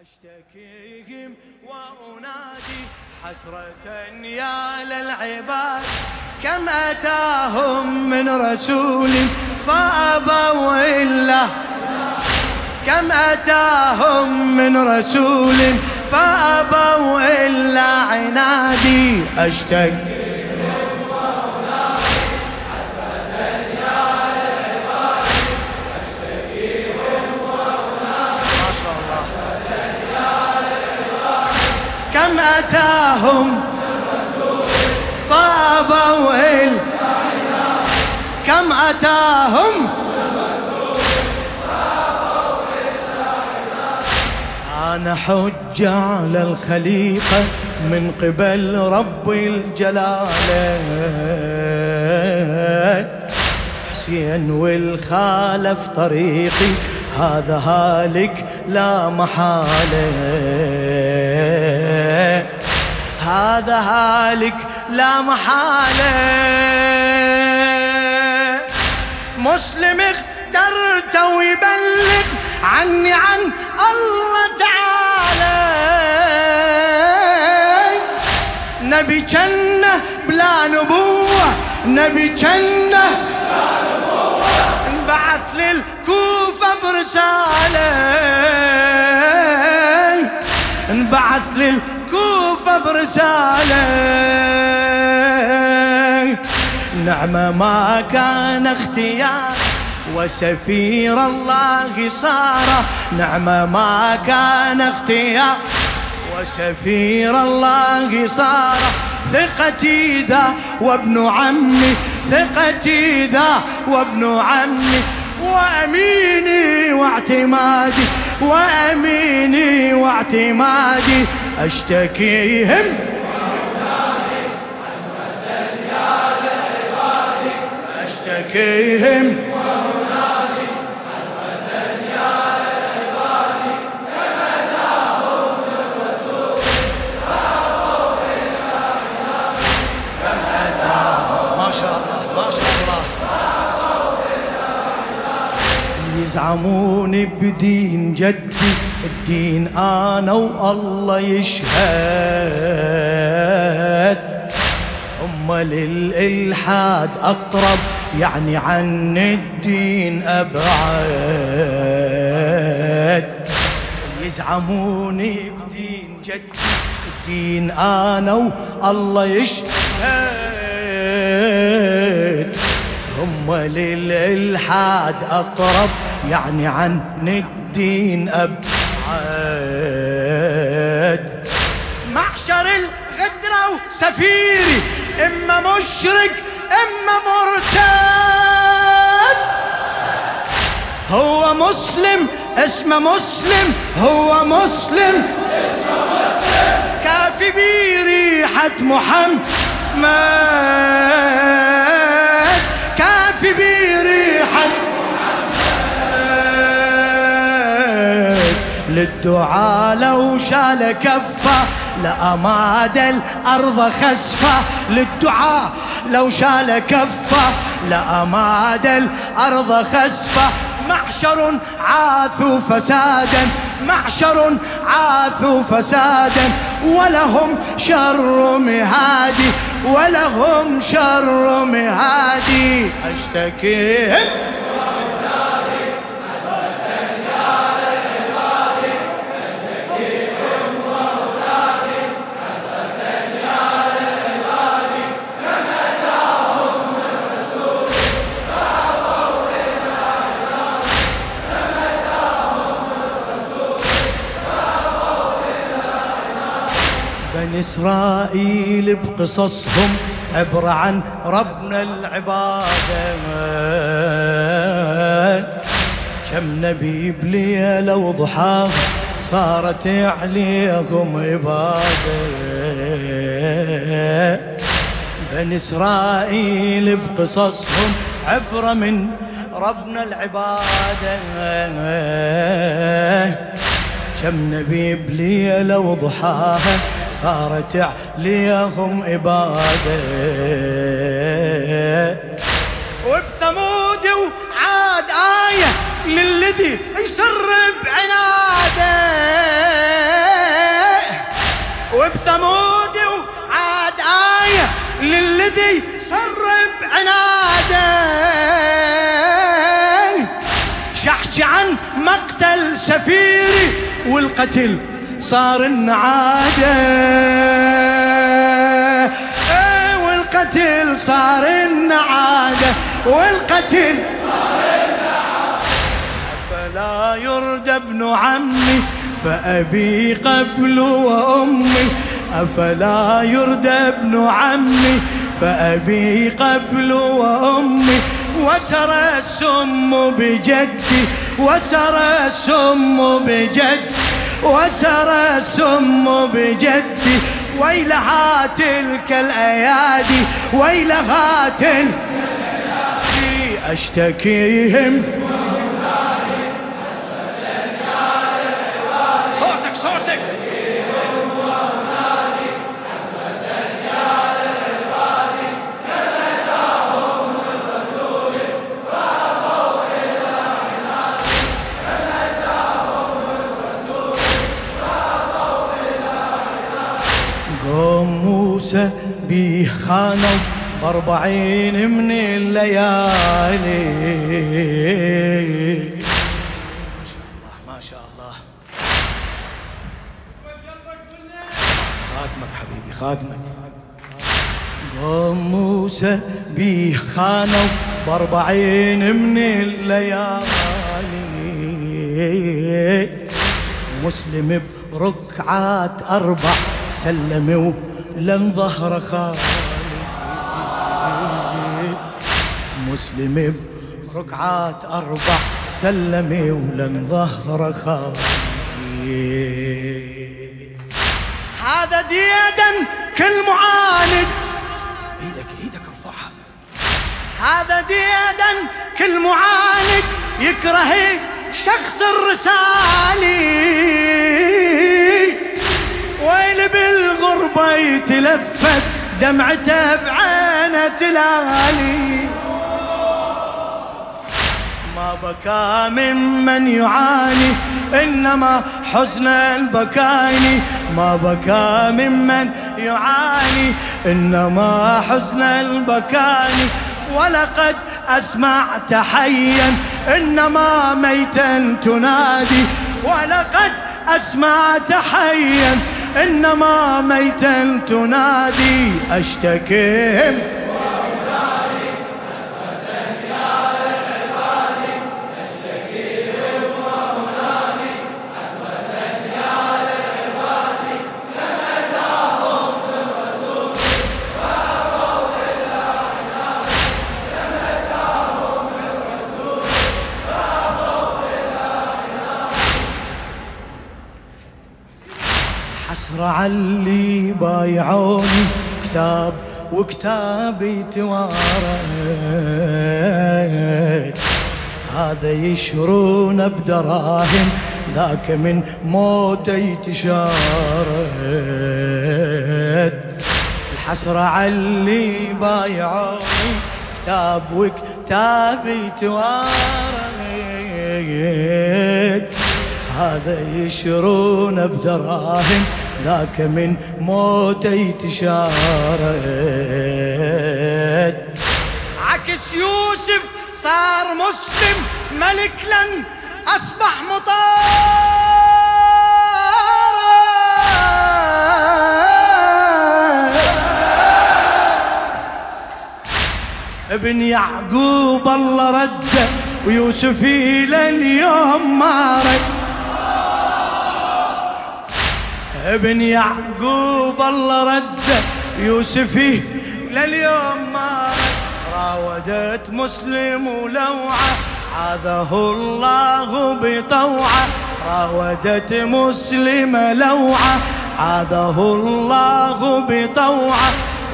أشتكيهم وأنادي حسرة يا للعباد كم أتاهم من رسول فأبوا إلا كم أتاهم من رسول فأبوا إلا عنادي أشتكي أتاهم فأبوا كم أتاهم؟ أنا حج على الخليقة من قبل رب الجلالة. حسين والخالف طريقي هذا هالك لا محالة. هذا هالك لا محالة. مسلم اخترت ويبلغ عني عن الله تعالى. نبي جنة بلا نبوة نبي جنة انبعث للكوفة برسالة. انبعث للكوفة برسالة. نعمة ما كان اختيار وسفير الله صار. نعمة ما كان اختيار وسفير الله صار. ثقتي ذا وابن عمي ثقتي ذا وابن عمي. وأميني واعتمادي وأميني واعتمادي. أشتكيهم. أشتكيهم. يزعمون بدين جدي. الدين آنا والله يشهد. هم للإلحاد أقرب يعني عن الدين أبعد. يزعمون بدين جدي الدين آنا والله يشهد. هم للإلحاد أقرب يعني عن الدين أبعد محشر الغدرة وسفيري إما مشرك إما مرتد. هو مسلم اسمه مسلم هو مسلم. كافي بريحة محمد. للدعاء لو شال كفه لأماد الأرض خسفة. للدعاء لو شال كفه لأماد الأرض خسفة. محشر عاثوا فسادا معشر عاثوا فسادا. ولهم شر مهادي ولهم شر مهادي. أشتكيهم بني إسرائيل بقصصهم عبرة عن ربنا العبادة. كم نبي بليلة وضحاه صارت عليهم عبادة. بني إسرائيل بقصصهم عبرة من ربنا العبادة. كم نبي بليلة وضحاها صارت عليهم إبادة. وبثمود وعاد آية للذي يسر بعناده بثمود وعاد آية للذي سرب عناده. شحش عن مقتل سفيري والقتل صار النعاده إيه، والقتل صار النعاده والقتل فلا يرد ابن عمي فأبي قبل وأمي. أفلا يرد ابن عمي فأبي قبل وأمي. وسر السم بجدي وسر السم بجدي. وسر السم بجدي ويلها تلك الأيادي ويلها تلك الأيادي. أشتكيهم موسى بيه خانوا بأربعين من الليالي. ما شاء الله ما شاء الله. خادمك حبيبي خادمك. قوم موسى بيه خانوا بأربعين من الليالي. مسلم بركعات أربع سلم ولن ظهر خالي مسلم بركعات أربع سلم ولن ظهر خالي هذا ديدا كل معاند إيدك إيدك ارفعها. هذا ديدا كل معاند يكره شخص الرسالي بالغربة يتلفت دمعته بعينة تلالي ما بكى ممن يعاني إنما حزن البكاني ما بكى ممن يعاني إنما حزن البكاني ولقد أسمعت حيا إنما ميتا تنادي. ولقد أسمعت حيا إنما ميتا تنادي أشتكي. حسرة علي بايعوني كتاب وكتابي توارد هذا يشرون بدراهم ذاك من موتي تشارد الحسرة علي بايعوني كتاب وكتابي توارد هذا يشرون بدراهم ذاك من موتي تشارد عكس يوسف صار مسلم ملك لن أصبح مطار ابن يعقوب الله رده ويوسف إلى اليوم ما رد. ابن يعقوب الله رده يوسف لليوم ما راودت مسلم ولوعه عاذه الله بطوعة. راودت مسلم لوعة عاذه الله بطوعة.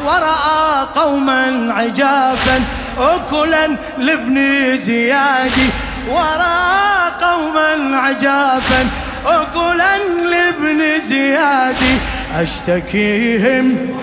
ورأى قوما عجافا أكلا لابن زياد. ورأى قوما عجافا أكلا لابن زياد أشتكيهم.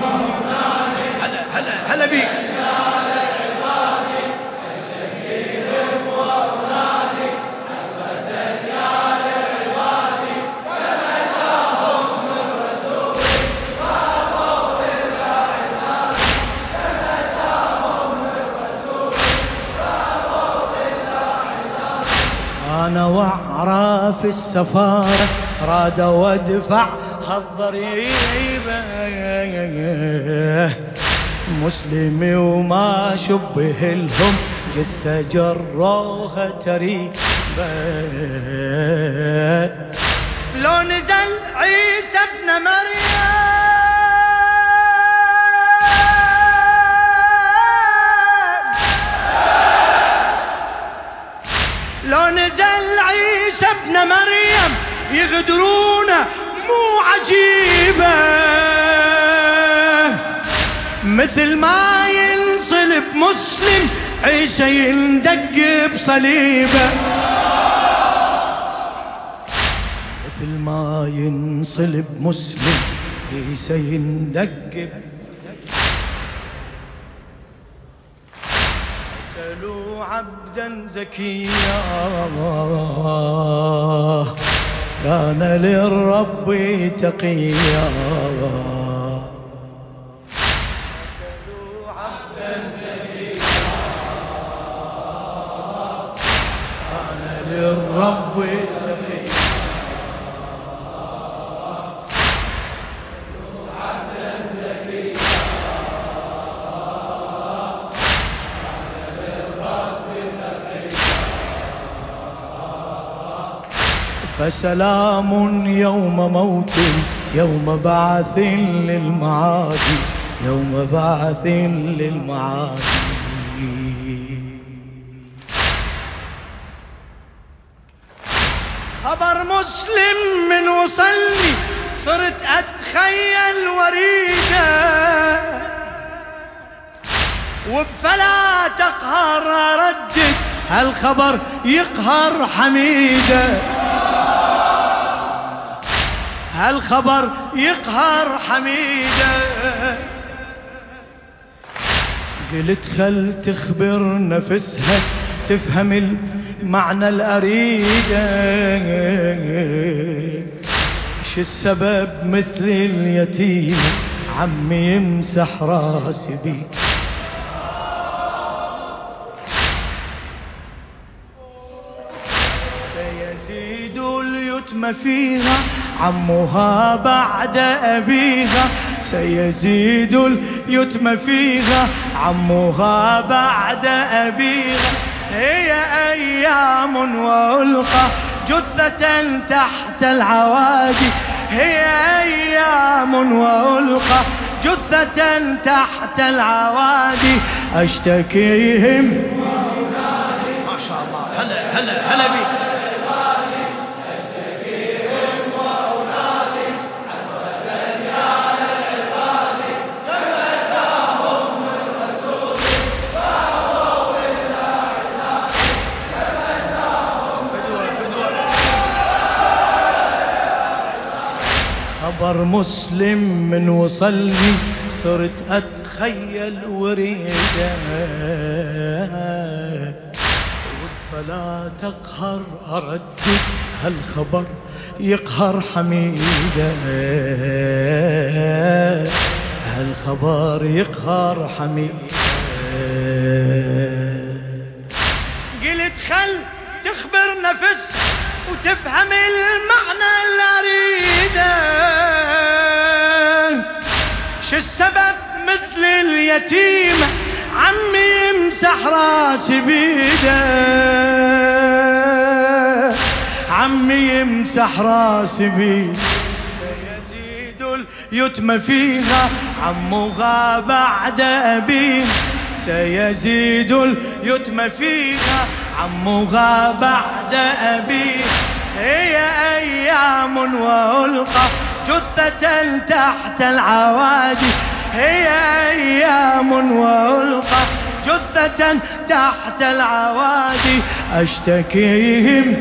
في السفارة راد وادفع هالضريبة. مسلمي وما شبه لهم جثة جروها تريبة. لو نزل عيسى ابن مريم. لو نزل عيسى ابن مريم يغدرونه مو عجيبة. مثل ما ينصلب مسلم عيسى يندق بصليبة. مثل ما ينصلب مسلم عيسى يندق قتلوا عبدا زكيا. كان للرب تقيا. للرب فسلام يوم موت يوم بعث للمعاد يوم بعث للمعاد. خبر مسلم من وصلني صرت أتخيل وريدة. وبفلا تقهر اردد هالخبر يقهر حميدة. هالخبر يقهر حميدة. قلت خل تخبر نفسها تفهم المعنى الأريدة. ش السبب مثل اليتيم؟ عمي يمسح راسي بي. سيزيد اليتم فيها عمها بعد أبيها سيزيد اليتم فيها. عمها بعد أبيها هي أيام وألقى جثة تحت العوادي هي أيام وألقى جثة تحت العوادي أشتكيهم ما شاء الله. هلا هلا هلا بي خبر مسلم من وصلني صرت أتخيل وريدة. فلا تقهر اردد هالخبر يقهر حميدة. هالخبر يقهر حميدة. قلت خل تخبر نفس وتفهم المعنى اللي أريده. شو السبب مثل اليتيم؟ عمي يمسح راسي بيده. عمي يمسح راسي بيده. سيزيد اليتم فيها عمها بعد أبيه. سيزيد اليتم فيها عمها بعد أبيه. هي أيام وألقى جثة تحت العوادي. هي أيام وألقى. جثة تحت العوادي. أشتكيهم